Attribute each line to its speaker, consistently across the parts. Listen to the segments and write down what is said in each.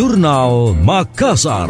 Speaker 1: Jurnal Makassar.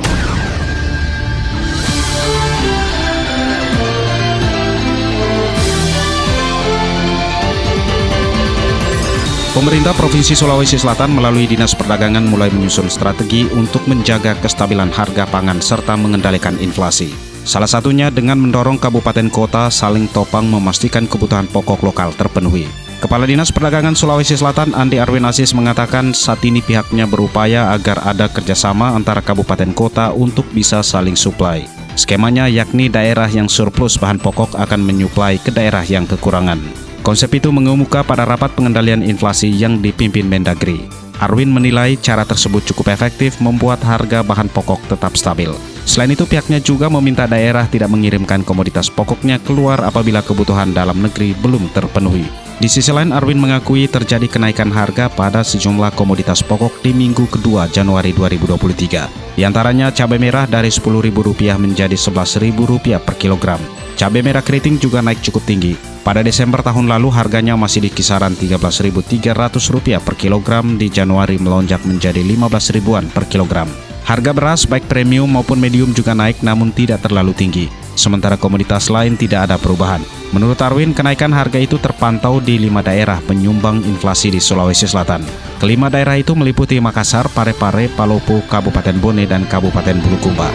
Speaker 2: Pemerintah Provinsi Sulawesi Selatan melalui Dinas Perdagangan mulai menyusun strategi untuk menjaga kestabilan harga pangan serta mengendalikan inflasi. Salah satunya dengan mendorong kabupaten kota saling topang memastikan kebutuhan pokok lokal terpenuhi. Kepala Dinas Perdagangan Sulawesi Selatan Andi Arwin Asis mengatakan saat ini pihaknya berupaya agar ada kerjasama antara kabupaten kota untuk bisa saling suplai. Skemanya yakni daerah yang surplus bahan pokok akan menyuplai ke daerah yang kekurangan. Konsep itu mengemuka pada rapat pengendalian inflasi yang dipimpin Mendagri. Arwin menilai cara tersebut cukup efektif membuat harga bahan pokok tetap stabil. Selain itu pihaknya juga meminta daerah tidak mengirimkan komoditas pokoknya keluar apabila kebutuhan dalam negeri belum terpenuhi. Di sisi lain, Arwin mengakui terjadi kenaikan harga pada sejumlah komoditas pokok di minggu kedua Januari 2023. Di antaranya cabai merah dari Rp10.000 menjadi Rp11.000 per kilogram. Cabai merah keriting juga naik cukup tinggi. Pada Desember tahun lalu harganya masih di kisaran Rp13.300 per kilogram, di Januari melonjak menjadi 15 ribuan per kilogram. Harga beras baik premium maupun medium juga naik namun tidak terlalu tinggi. Sementara komoditas lain tidak ada perubahan. Menurut Arwin, kenaikan harga itu terpantau di lima daerah penyumbang inflasi di Sulawesi Selatan. Kelima daerah itu meliputi Makassar, Parepare, Palopo, Kabupaten Bone, dan Kabupaten Bulukumba.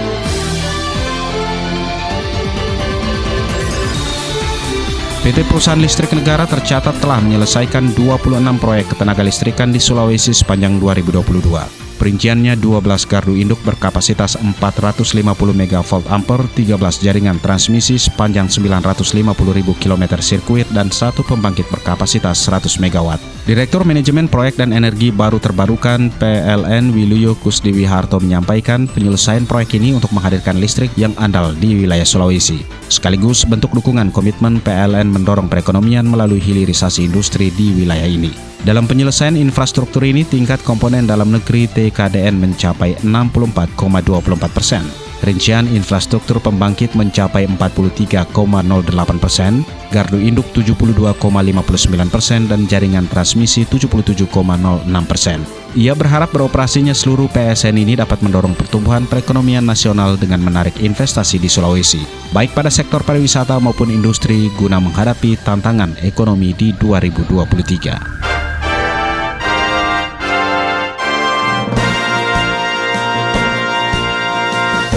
Speaker 2: PT Perusahaan Listrik Negara tercatat telah menyelesaikan 26 proyek ketenaga listrikan di Sulawesi sepanjang 2022. Perinciannya 12 gardu induk berkapasitas 450 MV ampere, 13 jaringan transmisi sepanjang 950.000 km sirkuit dan satu pembangkit berkapasitas 100 MW. Direktur Manajemen Proyek dan Energi Baru Terbarukan PLN Wiluyo Kusdiwi Harto menyampaikan penyelesaian proyek ini untuk menghadirkan listrik yang andal di wilayah Sulawesi. Sekaligus bentuk dukungan komitmen PLN mendorong perekonomian melalui hilirisasi industri di wilayah ini. Dalam penyelesaian infrastruktur ini, tingkat komponen dalam negeri TKDN mencapai 64,24 persen. Rincian infrastruktur pembangkit mencapai 43,08 persen, gardu induk 72,59 persen, dan jaringan transmisi 77,06 persen. Ia berharap beroperasinya seluruh PSN ini dapat mendorong pertumbuhan perekonomian nasional dengan menarik investasi di Sulawesi, baik pada sektor pariwisata maupun industri guna menghadapi tantangan ekonomi di 2023.